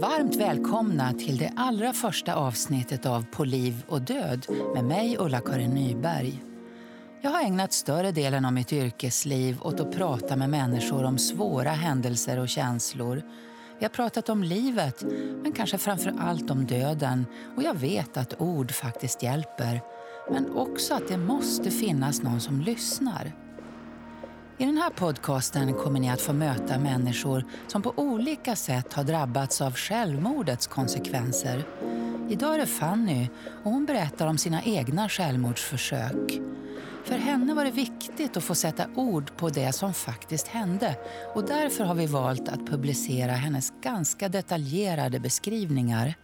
Varmt välkomna till det allra första avsnittet av På liv och död med mig Ulla-Karin Nyberg. Jag har ägnat större delen av mitt yrkesliv åt att prata med människor om svåra händelser och känslor. Vi har pratat om livet, men kanske framför allt om döden. Och jag vet att ord faktiskt hjälper. Men också att det måste finnas någon som lyssnar. I den här podcasten kommer ni att få möta människor som på olika sätt har drabbats av självmordets konsekvenser. Idag är det Fanny och hon berättar om sina egna självmordsförsök. För henne var det viktigt att få sätta ord på det som faktiskt hände och därför har vi valt att publicera hennes ganska detaljerade beskrivningar.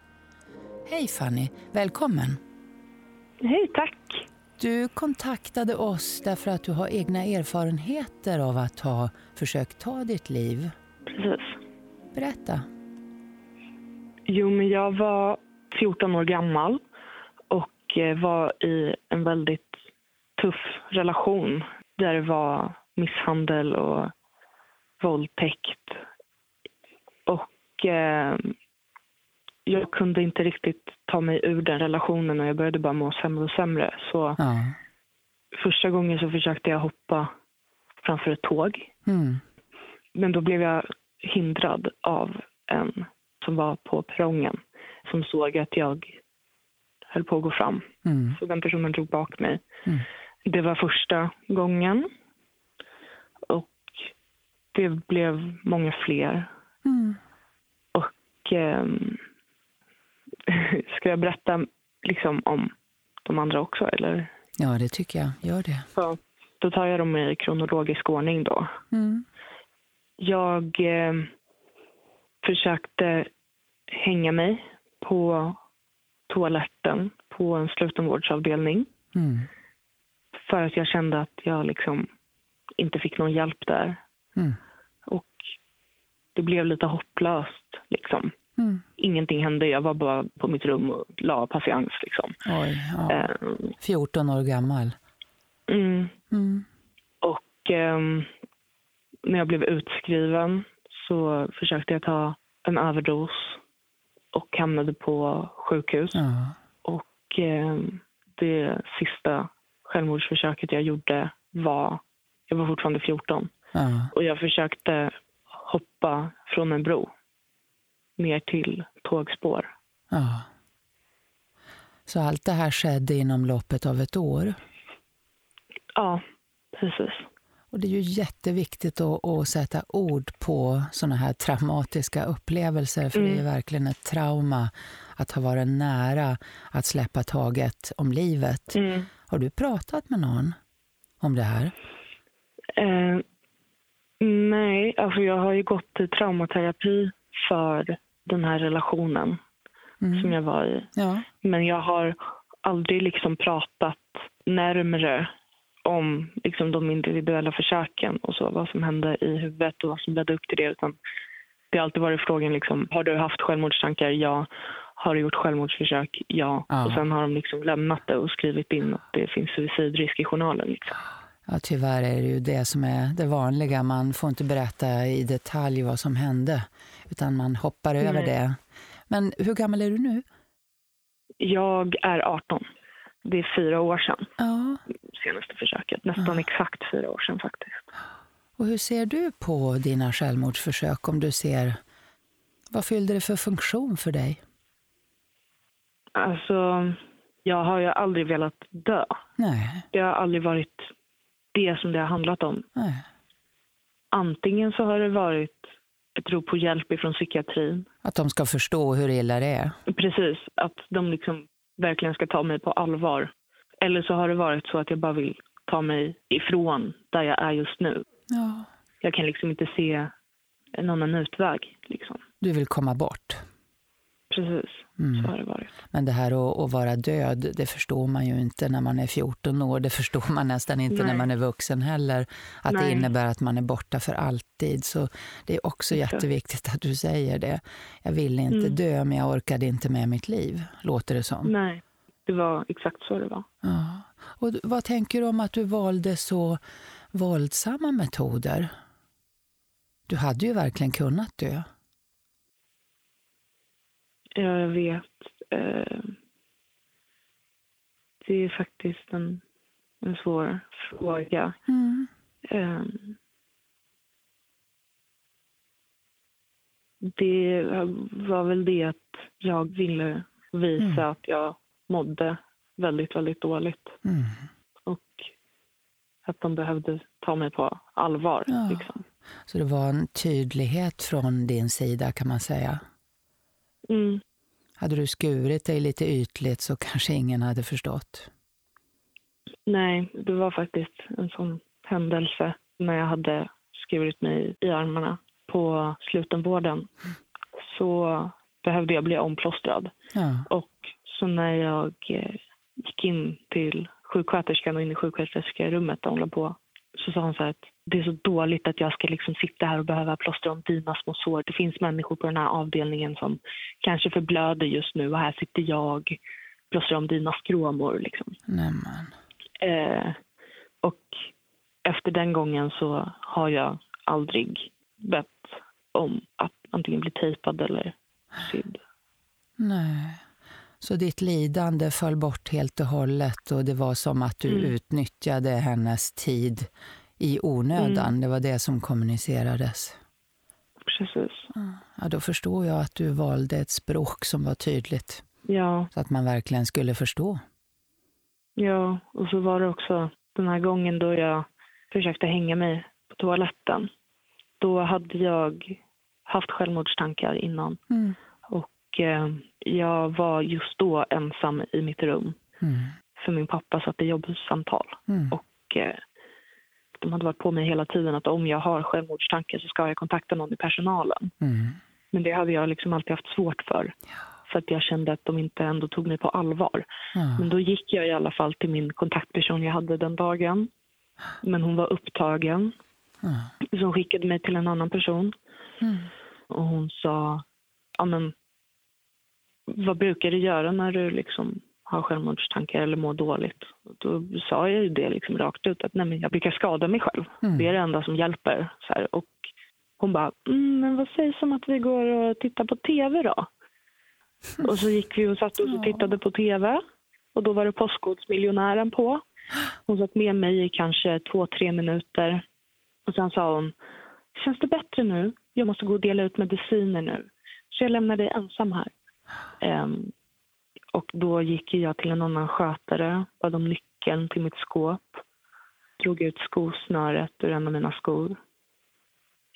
Hej Fanny, välkommen! Hej, tack! Du kontaktade oss därför att du har egna erfarenheter av att ha försökt ta ditt liv. Precis. Berätta. Jo, men jag var 14 år gammal och eh, var i en väldigt tuff relation där det var misshandel och våldtäkt. Och eh, jag kunde inte riktigt ta mig ur den relationen och jag började bara må sämre och sämre. Så Ja. första gången så försökte jag hoppa framför ett tåg. Mm. Men då blev jag hindrad av en som var på perrongen som såg att jag höll på att gå fram. Mm. Så den personen drog bak mig. Mm. Det var första gången. Och det blev många fler. Mm. Och ehm, ska jag berätta liksom om de andra också eller? Ja, det tycker jag. Gör det. Så, då tar jag dem i kronologisk ordning då. Mm. Jag eh, försökte hänga mig på toaletten på en slutenvårdsavdelning Mm. för att jag kände att jag liksom inte fick någon hjälp där. Mm. Och det blev lite hopplöst. Liksom. Mm. Ingenting hände. Jag var bara på mitt rum och la patiens. Liksom. Oj, ja. Eh, 14 år gammal. mm. Mm. Och ehm, när jag blev utskriven så försökte jag ta en överdos och hamnade på sjukhus. Ja. Och ehm, det sista självmordsförsöket jag gjorde var... Jag var fortfarande 14. Ja. Och jag försökte hoppa från en bro ner till tågspår. ja. Så allt det här skedde inom loppet av ett år. Ja, precis. Och det är ju jätteviktigt att, att sätta ord på såna här traumatiska upplevelser, för det är ju verkligen ett trauma att ha varit nära att släppa taget om livet. Mm. Har du pratat med någon om det här? Eh, nej, alltså jag har ju gått i traumaterapi för den här relationen Mm. som jag var i. Ja. Men jag har aldrig liksom pratat närmre om liksom de individuella försöken och så, vad som hände i huvudet och vad som ledde upp till det. Utan det har alltid varit frågan, liksom, har du haft självmordstankar? Ja. Har du gjort självmordsförsök? Ja. Ja. Och sen har de liksom lämnat det och skrivit in att det finns suicidrisk i journalen. Liksom. ja, tyvärr är det ju det som är det vanliga. Man får inte berätta i detalj vad som hände, utan man hoppar över Nej. det. Men hur gammal är du nu? Jag är 18. Det är fyra år sedan, Ja. senaste försöket. Nästan exakt fyra år sedan faktiskt. Och hur ser du på dina självmordsförsök? Om du ser, vad fyllde det för funktion för dig? Alltså, jag har ju aldrig velat dö. Nej, Det har aldrig varit det som det har handlat om. nej. Antingen så har det varit rop på hjälp ifrån psykiatrin. Att de ska förstå hur illa det är. Precis, att de liksom verkligen ska ta mig på allvar. Eller så har det varit så att jag bara vill ta mig ifrån där jag är just nu. Ja. Jag kan liksom inte se någon annan utväg. Liksom. Du vill komma bort. Precis, Mm. så har det varit. Men det här att, att vara död, det förstår man ju inte när man är 14 år. Det förstår man nästan inte när Nej. man är vuxen heller. Att det Nej. innebär att man är borta för alltid. Så det är också Exakt. jätteviktigt att du säger det. Jag ville inte Mm. dö, men jag orkade inte med mitt liv, låter det som. Nej, det var exakt så det var. Ja. Och vad tänker du om att du valde så våldsamma metoder? Du hade ju verkligen kunnat dö. Ja, jag vet. Eh, det är faktiskt en, en svår fråga. Mm. Eh, det var väl det att jag ville visa Mm. att jag mådde väldigt, väldigt dåligt. Mm. Och att de behövde ta mig på allvar. Ja. Liksom. Så det var en tydlighet från din sida kan man säga. Mm. Hade du skurit dig lite ytligt så kanske ingen hade förstått. Nej, det var faktiskt en sån händelse när jag hade skurit mig i armarna på slutenvården. Så behövde jag bli omplåstrad. Ja. Och så när jag eh, gick in till sjuksköterskan och in i sjuksköterskerummet där hon på så sa hon så här att det är så dåligt att jag ska liksom sitta här och behöva plåstra om dina små sår. Det finns människor på den här avdelningen som kanske förblöder just nu och här sitter jag plåstrar om dina skråmor. Liksom. Nämen. Eh, och efter den gången så har jag aldrig bett om att antingen bli tejpad eller sydd. Nej. Så ditt lidande föll bort helt och hållet och det var som att du Mm. utnyttjade hennes tid i onödan. Mm. Det var det som kommunicerades. Precis. Ja, då förstår jag att du valde ett språk som var tydligt Ja, så att man verkligen skulle förstå. ja, och så var det också den här gången då jag försökte hänga mig på toaletten. Då hade jag haft självmordstankar innan Mm. och eh, jag var just då ensam i mitt rum Mm. för min pappa satt i jobbsamtal. Mm. Och eh, de hade varit på mig hela tiden att om jag har självmordstankar så ska jag kontakta någon i personalen. Mm. Men det hade jag liksom alltid haft svårt för. För att jag kände att de inte ändå tog mig på allvar. Ja. Men då gick jag i alla fall till min kontaktperson jag hade den dagen. Men hon var upptagen. Ja. Så hon skickade mig till en annan person. Mm. Och hon sa, ja men vad brukar du göra när du liksom har självmordstankar eller mår dåligt? Då sa jag ju det liksom rakt ut att nej men jag brukar skada mig själv. Mm. Det är det enda som hjälper. Så här. Och hon bara, mm, men vad sägs om att vi går och tittar på tv då? Och så gick vi och satt oss och tittade på tv. Och då var det Postkodmiljonären på. Hon satt med mig i kanske två, tre minuter. Och sen sa hon, känns det bättre nu? Jag måste gå och dela ut mediciner nu. Så jag lämnar dig ensam här. Ehm, och då gick jag till en annan skötare, bad om nyckeln till mitt skåp. Drog ut skosnöret ur en av mina skor.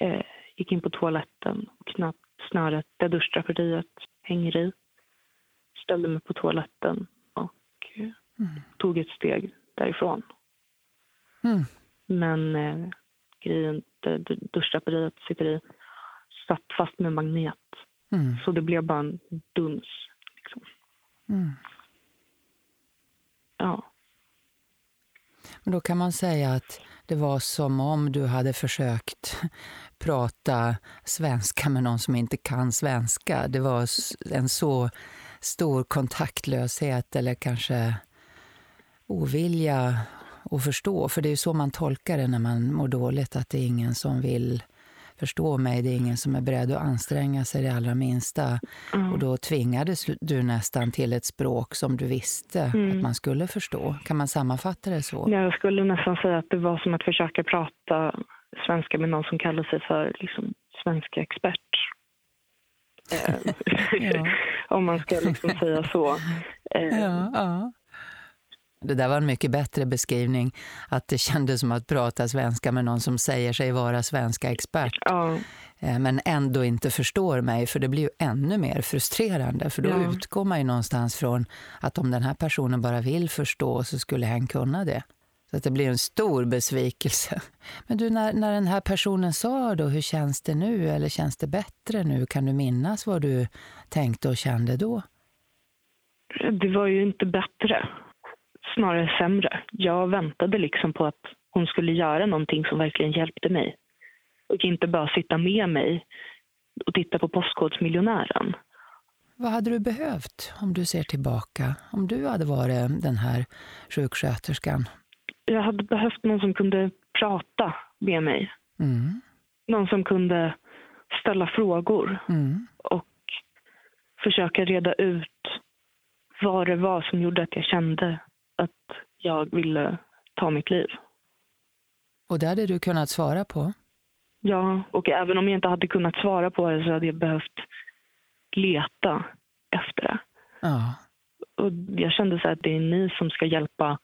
Eh, gick in på toaletten och knöt snöret där duschdraperiet hänger i. Ställde mig på toaletten och eh, tog ett steg därifrån. Mm. Men eh, grejen duschdraperiet sitter i satt fast med magnet. Mm. Så det blev bara en duns. Liksom. Mm. Ja. Men då kan man säga att det var som om du hade försökt prata svenska med någon som inte kan svenska. Det var en så stor kontaktlöshet eller kanske ovilja att förstå. För det är ju så man tolkar det när man mår dåligt, att det är ingen som vill förstå mig. Det är ingen som är beredd att anstränga sig det allra minsta. Mm. Och då tvingades du nästan till ett språk som du visste Mm. att man skulle förstå. Kan man sammanfatta det så? Jag skulle nästan säga att det var som att försöka prata svenska med någon som kallar sig för liksom, svenska expert. Eh. Om man ska liksom säga så. Eh, Ja, ja. Det där var en mycket bättre beskrivning, att det kändes som att prata svenska med någon som säger sig vara svenska expert, ja, eh, men ändå inte förstår mig, för det blir ju ännu mer frustrerande, för då Ja. utgår man ju någonstans från att om den här personen bara vill förstå så skulle hen kunna det. Så att det blir en stor besvikelse. Men du, när, när den här personen sa då, hur känns det nu? Eller känns det bättre nu? Kan du minnas vad du tänkte och kände då? det var ju inte bättre. Snarare sämre. Jag väntade liksom på att hon skulle göra någonting som verkligen hjälpte mig. Och inte bara sitta med mig och titta på Postkodmiljonären. Vad hade du behövt om du ser tillbaka? Om du hade varit den här sjuksköterskan? Jag hade behövt någon som kunde prata med mig. Mm. Någon som kunde ställa frågor Mm. och försöka reda ut vad det var som gjorde att jag kände att jag ville ta mitt liv. Och det hade du kunnat svara på? Ja, och även om jag inte hade kunnat svara på det så hade jag behövt leta efter det. Ja. Och jag kände så att det är ni som ska hjälpa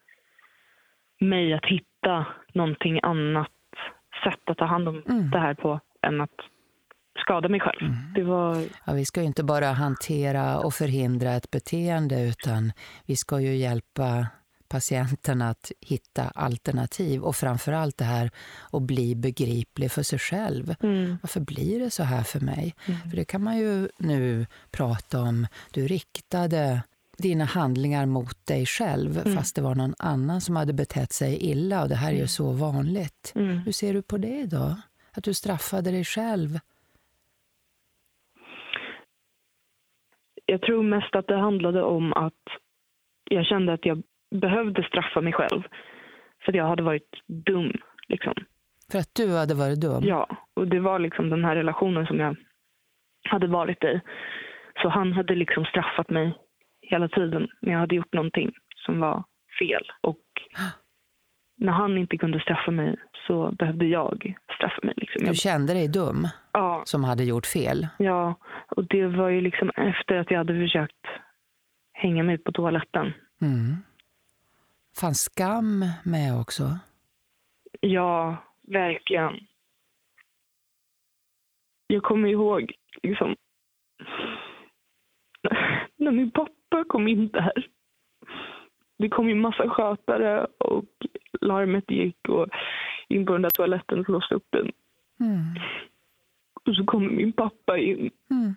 mig att hitta någonting annat sätt att ta hand om Mm. det här på än att skada mig själv. Det var, Ja, vi ska ju inte bara hantera och förhindra ett beteende utan vi ska ju hjälpa patienten att hitta alternativ och framför allt det här att bli begriplig för sig själv. mm, Varför blir det så här för mig? För det kan man ju nu prata om. Du riktade dina handlingar mot dig själv fast det var någon annan som hade betett sig illa och det här är ju så vanligt. mm. Hur ser du på det idag? Att du straffade dig själv? Jag tror mest att det handlade om att jag kände att jag behövde straffa mig själv. För att jag hade varit dum. Liksom. För att du hade varit dum? Ja, och det var liksom den här relationen som jag hade varit i. Så han hade liksom straffat mig hela tiden när jag hade gjort någonting som var fel. Och när han inte kunde straffa mig så behövde jag straffa mig. Liksom. Du kände dig dum ja, som hade gjort fel? ja, och det var ju liksom efter att jag hade försökt hänga mig på toaletten. Mm. Fanns skam med också? Ja, verkligen. Jag kommer ihåg liksom när min pappa kom in där. Det kom ju massa skötare och larmet gick och in på den där toaletten och låste upp den. Mm. Och så kommer min pappa in Mm.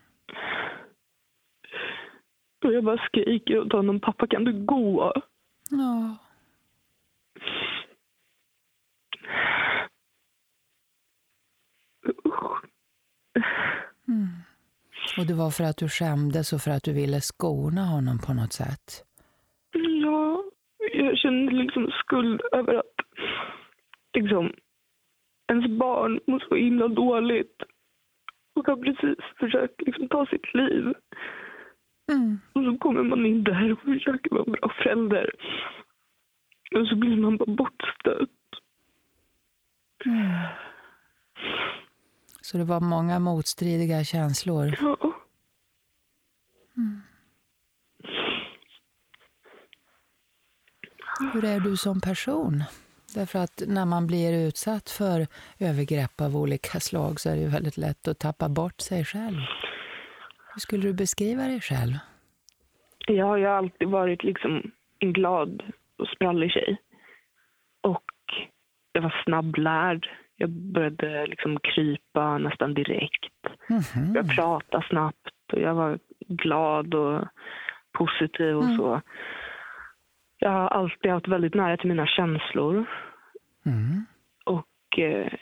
och jag bara skriker åt honom, pappa kan du gå? Ja. Usch. Och det var för att du skämdes och för att du ville skona honom på något sätt? Ja, jag kände liksom skuld över att liksom, ens barn mår så himla dåligt och har precis försökt liksom, ta sitt liv. Mm. Och så kommer man in där och försöker vara en bra förälder. Och så blir man bara bortstött. Så det var många motstridiga känslor? Ja. Hur är du som person? Därför att när man blir utsatt för övergrepp av olika slag så är det väldigt lätt att tappa bort sig själv. Hur skulle du beskriva dig själv? Jag har ju alltid varit liksom en glad och sprallig tjej. Och jag var snabblärd. Jag började liksom krypa nästan direkt. Mhm. Jag pratade snabbt och jag var glad och positiv och så. Jag har alltid haft väldigt nära till mina känslor Mm. och eh,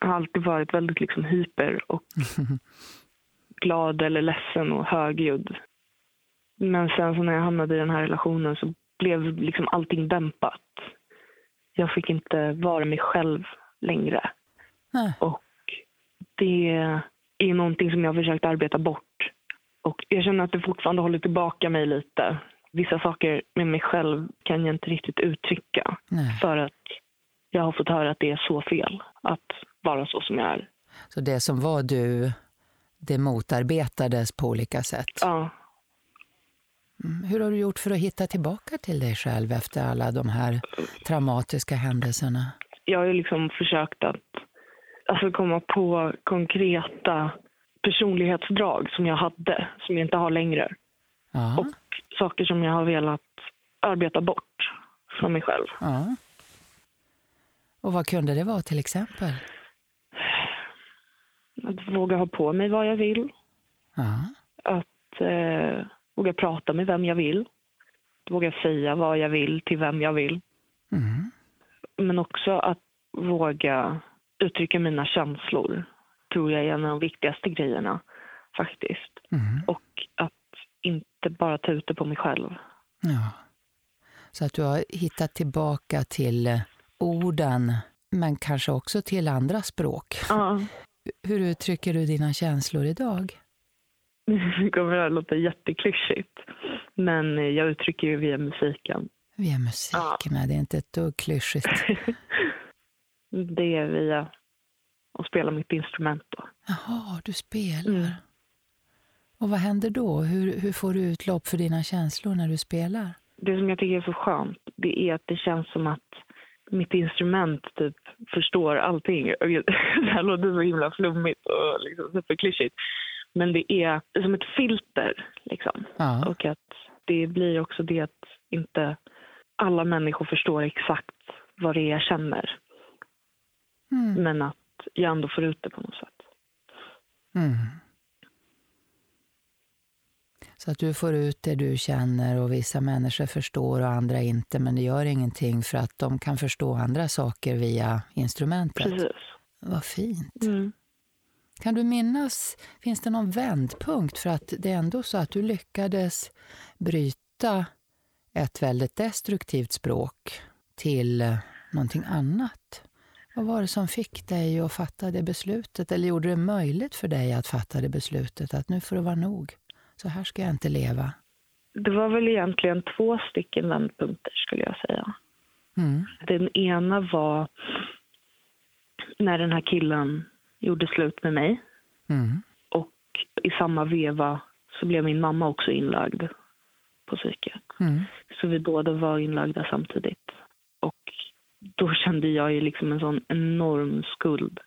har alltid varit väldigt liksom hyper och glad eller ledsen och högljudd. Men sen så när jag hamnade i den här relationen så blev liksom allting dämpat. Jag fick inte vara mig själv längre. Nej. Och det är någonting som jag har försökt arbeta bort. Och jag känner att det fortfarande håller tillbaka mig lite. Vissa saker med mig själv kan jag inte riktigt uttrycka. Nej. För att jag har fått höra att det är så fel att vara så som jag är. Så det som var du, det motarbetades på olika sätt? Ja, Mm. Hur har du gjort för att hitta tillbaka till dig själv efter alla de här traumatiska händelserna? Jag har ju liksom försökt att alltså, komma på konkreta personlighetsdrag som jag hade, som jag inte har längre. Ja. Och saker som jag har velat arbeta bort från mig själv. ja. Och vad kunde det vara till exempel? Att våga ha på mig vad jag vill. Ja. Att eh, våga prata med vem jag vill. Att våga säga vad jag vill till vem jag vill. Men också att våga uttrycka mina känslor tror jag är en av de viktigaste grejerna faktiskt. Mm. Och att inte bara ta ut det på mig själv. Ja. Så att du har hittat tillbaka till eh, orden, men kanske också till andra språk. Ja. Hur uttrycker du dina känslor idag? Nu kommer det här låta jätteklyschigt, men jag uttrycker ju via musiken. Via musiken? Ja. det är inte ett dugg klyschigt. det är via att spela mitt instrument. Då. Jaha, du spelar. Mm. Och vad händer då? Hur, hur får du utlopp för dina känslor när du spelar? Det som jag tycker är så skönt, det är att det känns som att mitt instrument typ förstår allting. Det här låter så himla flummigt och liksom superklyschigt. Men det är som ett filter. Liksom. Ja. Och att det blir också det att inte alla människor förstår exakt vad det är jag känner. Mm. Men att jag ändå får ut det på något sätt. Mm. Så att du får ut det du känner och vissa människor förstår och andra inte. Men det gör ingenting för att de kan förstå andra saker via instrumentet. Precis. Vad fint. Mm. Kan du minnas, finns det någon vändpunkt? För att det är ändå så att du lyckades bryta ett väldigt destruktivt språk till någonting annat. Vad var det som fick dig att fatta det beslutet? Eller gjorde det möjligt för dig att fatta det beslutet att nu får det vara nog? Så här ska jag inte leva. Det var väl egentligen två stycken vändpunkter skulle jag säga. Mm. Den ena var när den här killen gjorde slut med mig. Mm. Och i samma veva så blev min mamma också inlagd på. Mm. Så vi båda var inlagda samtidigt. Och då kände jag ju liksom en sån enorm skuld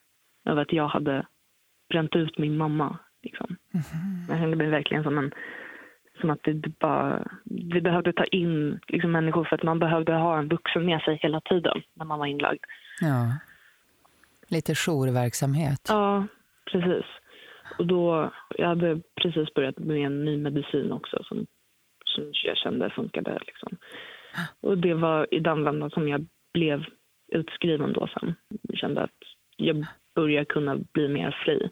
över att jag hade bränt ut min mamma. Liksom. Mm. Jag kände mig verkligen som en som att det bara, vi behövde ta in liksom människor för att man behövde ha en vuxen med sig hela tiden när man var inlagd. Ja. Lite jourverksamhet. Ja, precis. Och då, jag hade precis börjat med en ny medicin också som, som jag kände funkade. Liksom. Och det var i den vändan som jag blev utskriven då sen. Jag kände att jag började kunna bli mer fri.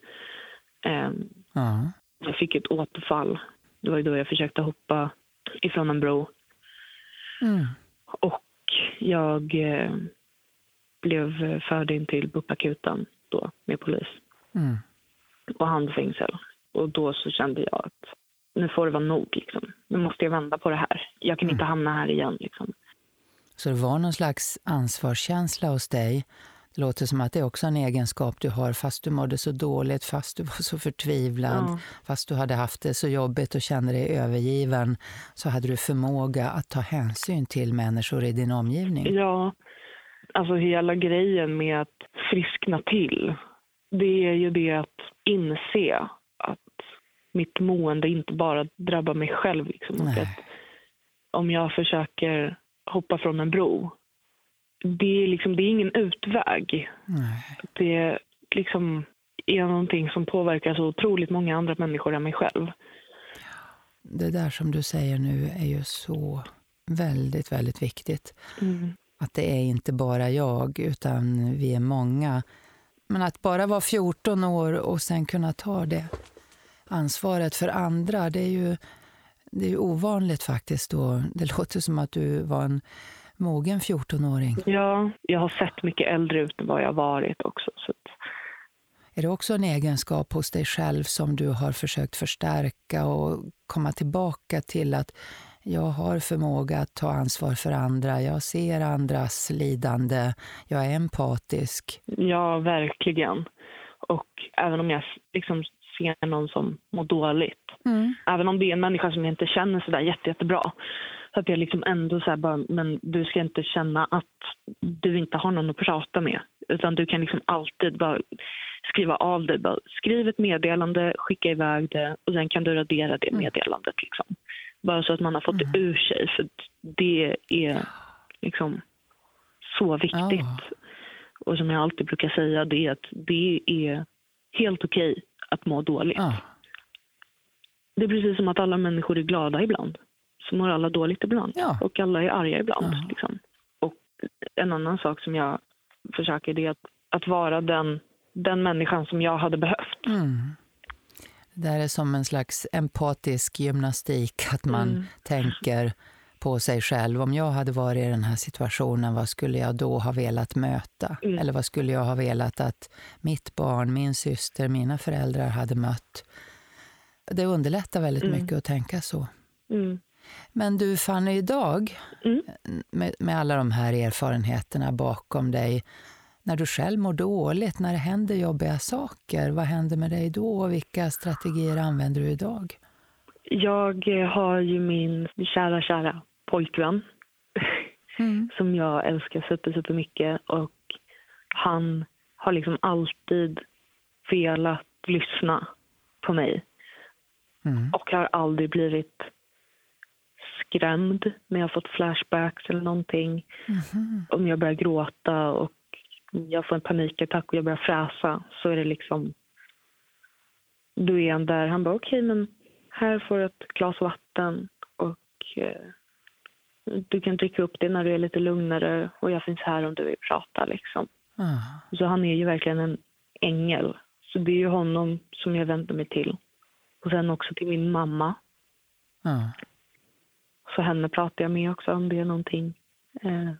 Um, ja. Jag fick ett återfall. Det var då jag försökte hoppa ifrån en bro. Mm. Och jag eh, blev förd in till BUP-akuten då med polis. Mm. Och handfängsel. Och då så kände jag att nu får det vara nog. Liksom. Nu måste jag vända på det här. Jag kan mm. inte hamna här igen. Liksom. Så det var någon slags ansvarskänsla hos dig. Det låter som att det är också en egenskap du har fast du mådde så dåligt, fast du var så förtvivlad, ja. fast du hade haft det så jobbigt och kände dig övergiven, så hade du förmåga att ta hänsyn till människor i din omgivning. Ja, alltså hela grejen med att friskna till, det är ju det att inse att mitt mående inte bara drabbar mig själv. Liksom. Om jag försöker hoppa från en bro, det är, liksom, det är ingen utväg. Nej. Det liksom är någonting som påverkar så otroligt många andra människor än mig själv. Det där som du säger nu är ju så väldigt, väldigt viktigt. Mm att det är inte bara jag, utan vi är många. Men att bara vara 14 år och sen kunna ta det ansvaret för andra, det är ju, det är ovanligt faktiskt. Då. Det låter som att du var en mogen 14-åring. Ja, jag har sett mycket äldre ut än vad jag varit också. Så Är det också en egenskap hos dig själv som du har försökt förstärka och komma tillbaka till att jag har förmåga att ta ansvar för andra. Jag ser andras lidande. Jag är empatisk. Ja, verkligen. Och även om jag liksom ser någon som mår dåligt. Mm. Även om det är en människa som jag inte känner så där jätte, jättebra. Så att jag liksom ändå så bara, men du ska inte känna att du inte har någon att prata med. Utan du kan liksom alltid bara skriva av dig. Bara skriv ett meddelande, skicka iväg det och sen kan du radera det mm. meddelandet. Liksom. Bara så att man har fått det mm. ur sig. För det är liksom så viktigt. Oh. Och som jag alltid brukar säga, det är att det är helt okej okay att må dåligt. Oh. Det är precis som att alla människor är glada ibland. Så mår alla dåligt ibland. Ja. Och alla är arga ibland. Oh. Liksom. Och en annan sak som jag försöker det är att, att vara den, den människan som jag hade behövt. Mm. Det är som en slags empatisk gymnastik, att man mm. tänker på sig själv. Om jag hade varit i den här situationen, vad skulle jag då ha velat möta? Mm. Eller vad skulle jag ha velat att mitt barn, min syster, mina föräldrar hade mött? det underlättar väldigt Mm. mycket att tänka så. Mm. Men du Fanny, idag, Mm. med, med alla de här erfarenheterna bakom dig, när du själv mår dåligt, när det händer jobbiga saker, vad händer med dig då och vilka strategier använder du idag? Jag har ju min kära, kära pojkvän Mm. som jag älskar super, super mycket och han har liksom alltid velat lyssna på mig Mm. och har aldrig blivit skrämd när jag fått flashbacks eller någonting. Mhm. Om jag börjar gråta och jag får en panikattack och jag börjar fräsa så är det liksom... Då är han där. Han bara okej, men här får du ett glas vatten och eh, du kan dricka upp det när du är lite lugnare och jag finns här om du vill prata. Liksom. Ah. Så han är ju verkligen en ängel. Så det är ju honom som jag vänder mig till. Och sen också till min mamma. Ah. Så henne pratar jag med också om det är någonting. Eh,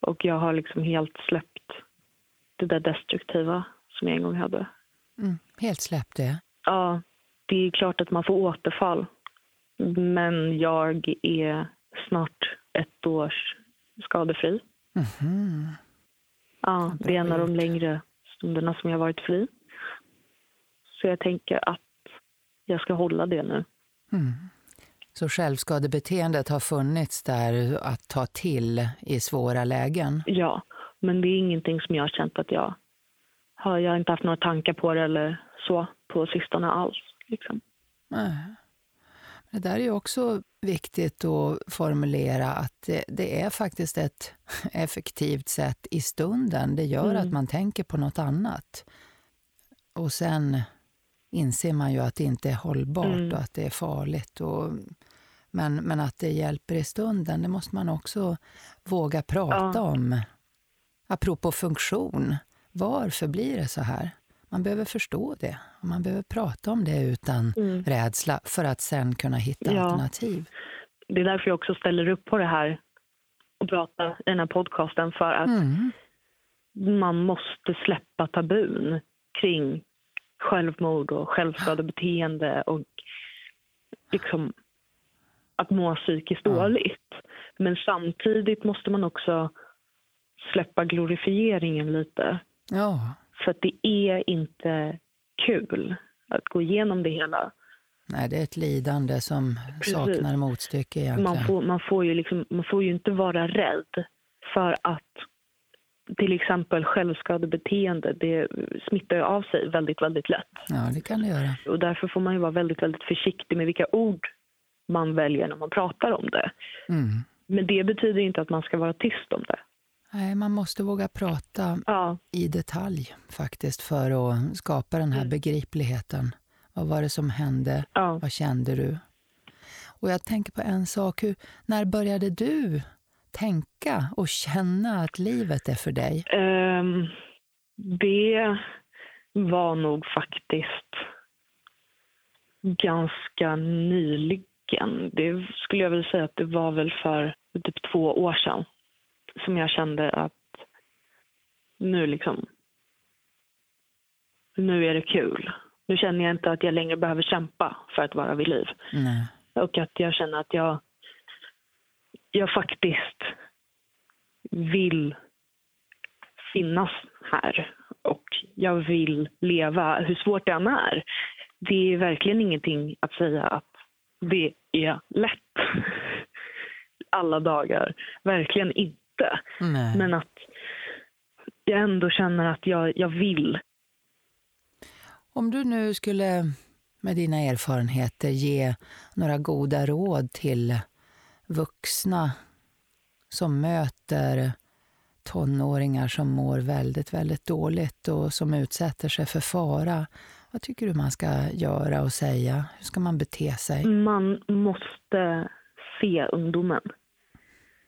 och jag har liksom helt släppt det där destruktiva som jag en gång hade. Mm. Helt släppt det? Ja, det är klart att man får återfall. Men jag är snart ett års skadefri. Mhm. Ja, det är en av de längre stunderna som jag varit fri. Så jag tänker att jag ska hålla det nu. Mm. Så självskadebeteendet har funnits där att ta till i svåra lägen? Ja, men det är ingenting som jag har känt att jag har. Jag har inte haft några tankar på det eller så på sistone alls. Liksom. Nej. Det där är ju också viktigt att formulera att det, det är faktiskt ett effektivt sätt i stunden. Det gör Mm. att man tänker på något annat. Och sen inser man ju att det inte är hållbart Mm. och att det är farligt. Och, men, men att det hjälper i stunden, det måste man också våga prata Ja. om. Apropå funktion, varför blir det så här? Man behöver förstå det man behöver prata om det utan Mm. rädsla för att sen kunna hitta Ja. alternativ. Det är därför jag också ställer upp på det här och pratar i den här podcasten för att Mm. man måste släppa tabun kring självmord och självskadebeteende och liksom att må psykiskt Ja. dåligt. Men samtidigt måste man också släppa glorifieringen lite. Ja, För att det är inte kul att gå igenom det hela. nej, det är ett lidande som Precis. saknar motstycke egentligen. Man får, man, får ju liksom, man får ju inte vara rädd för att till exempel självskadebeteende det smittar ju av sig väldigt, väldigt lätt. Ja, det kan det göra. Och därför får man ju vara väldigt, väldigt försiktig med vilka ord man väljer när man pratar om det. Mm. Men det betyder inte att man ska vara tyst om det. Nej, man måste våga prata Ja, i detalj faktiskt för att skapa den här Mm. begripligheten. Vad var det som hände? ja. Vad kände du? Och jag tänker på en sak. Hur, när började du tänka och känna att livet är för dig? Ehm, det var nog faktiskt ganska nyligen. Det skulle jag vilja säga att det var väl för typ två år sedan som jag kände att nu liksom... Nu är det kul. Nu känner jag inte att jag längre behöver kämpa för att vara vid liv. Nej. Och att jag känner att jag, jag faktiskt vill finnas här. Och jag vill leva, hur svårt det än är. Det är verkligen ingenting att säga att det är lätt alla dagar. Verkligen inte. Nej. Men att jag ändå känner att jag, jag vill. Om du nu skulle med dina erfarenheter ge några goda råd till vuxna som möter tonåringar som mår väldigt, väldigt dåligt och som utsätter sig för fara. Vad tycker du man ska göra och säga? Hur ska man bete sig? Man måste se ungdomen.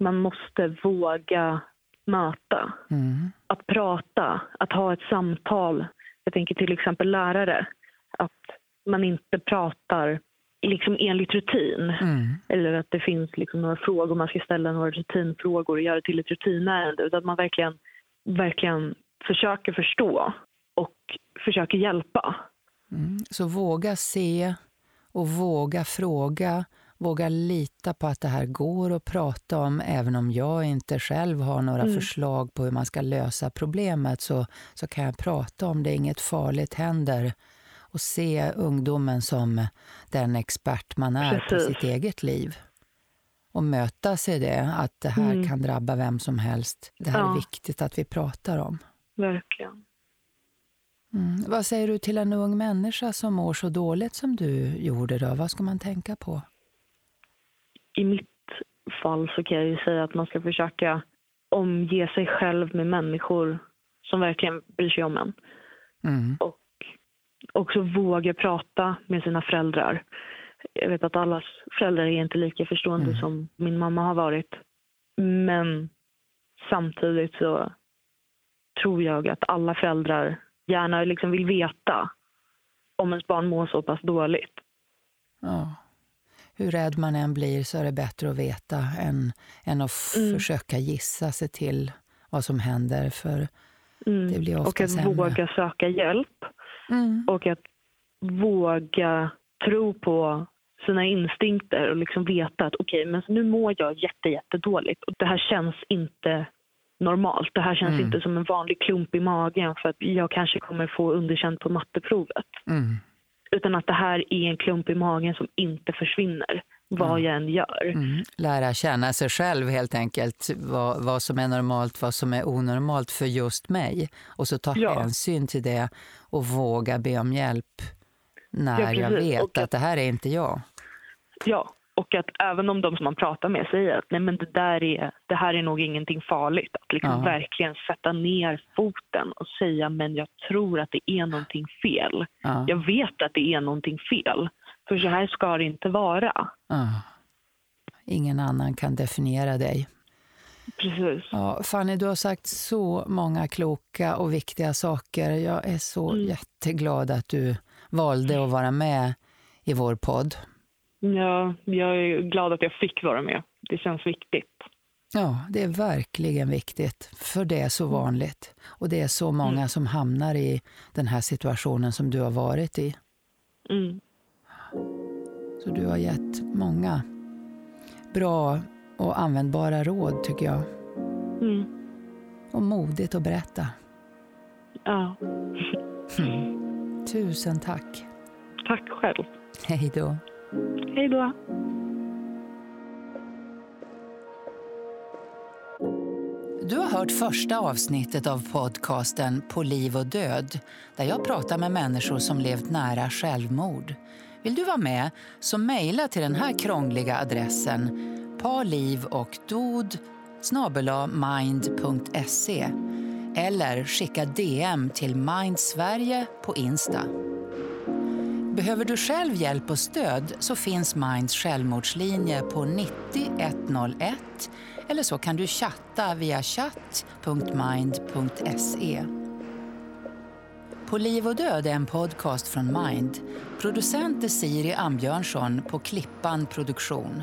Man måste våga möta. Mm. Att prata, att ha ett samtal. Jag tänker till exempel lärare. Att man inte pratar liksom enligt rutin. Mm. Eller att det finns liksom några frågor, man ska ställa några rutinfrågor och göra det till ett rutinärende. Utan att man verkligen, verkligen försöker förstå och försöker hjälpa. Mm. Så våga se och våga fråga. Våga lita på att det här går att prata om. Även om jag inte själv har några mm. förslag på hur man ska lösa problemet så, så kan jag prata om det. Inget farligt händer. Och se ungdomen som den expert man är Precis. på sitt eget liv. Och mötas i det, att det här mm. kan drabba vem som helst. Det här ja. är viktigt att vi pratar om. Verkligen. Mm. Vad säger du till en ung människa som mår så dåligt som du gjorde? Då? Vad ska man tänka på? I mitt fall så kan jag ju säga att man ska försöka omge sig själv med människor som verkligen bryr sig om en. Mm. Och också våga prata med sina föräldrar. Jag vet att allas föräldrar är inte lika förstående mm. som min mamma har varit. Men samtidigt så tror jag att alla föräldrar gärna liksom vill veta om ens barn mår så pass dåligt. Ja. Hur rädd man än blir så är det bättre att veta än, än att mm. försöka gissa sig till vad som händer. För mm. det blir ofta Och att sämre. våga söka hjälp. Mm. Och att våga tro på sina instinkter och liksom veta att okej, okay, men nu mår jag jätte, jättedåligt och det här känns inte normalt. Det här känns mm. inte som en vanlig klump i magen för att jag kanske kommer få underkänt på matteprovet. Mm. Utan att det här är en klump i magen som inte försvinner vad mm. jag än gör. Mm. Lära känna sig själv helt enkelt, vad, vad som är normalt, vad som är onormalt för just mig. Och så ta ja. hänsyn till det och våga be om hjälp när ja, jag vet att, att det här är inte jag. Ja, och att även om de som man pratar med säger att nej men det, där är, det här är nog ingenting farligt. Att liksom ja. verkligen sätta ner foten och säga men jag tror att det är någonting fel. Ja. Jag vet att det är någonting fel. För så här ska det inte vara. Ja. Ingen annan kan definiera dig. Precis. Ja, Fanny, du har sagt så många kloka och viktiga saker. Jag är så mm. jätteglad att du valde att vara med i vår podd. Ja, jag är glad att jag fick vara med. Det känns viktigt. Ja, det är verkligen viktigt, för det är så mm. vanligt. Och det är så många mm. som hamnar i den här situationen som du har varit i. Mm. Så du har gett många bra och användbara råd, tycker jag. Mm. Och modigt att berätta. Ja. Mm. Tusen tack. Tack själv. Hej då. Hej då. Du har hört första avsnittet av podcasten På liv och död där jag pratar med människor som levt nära självmord. Vill du vara med så mejla till den här krångliga adressen palivochdod mind.se eller skicka DM till Mind Sverige på Insta. Behöver du själv hjälp och stöd så finns Minds självmordslinje på 90 101 eller så kan du chatta via chatt.mind.se. På liv och död är en podcast från Mind. Producent är Siri Ambjörnsson på Klippan Produktion.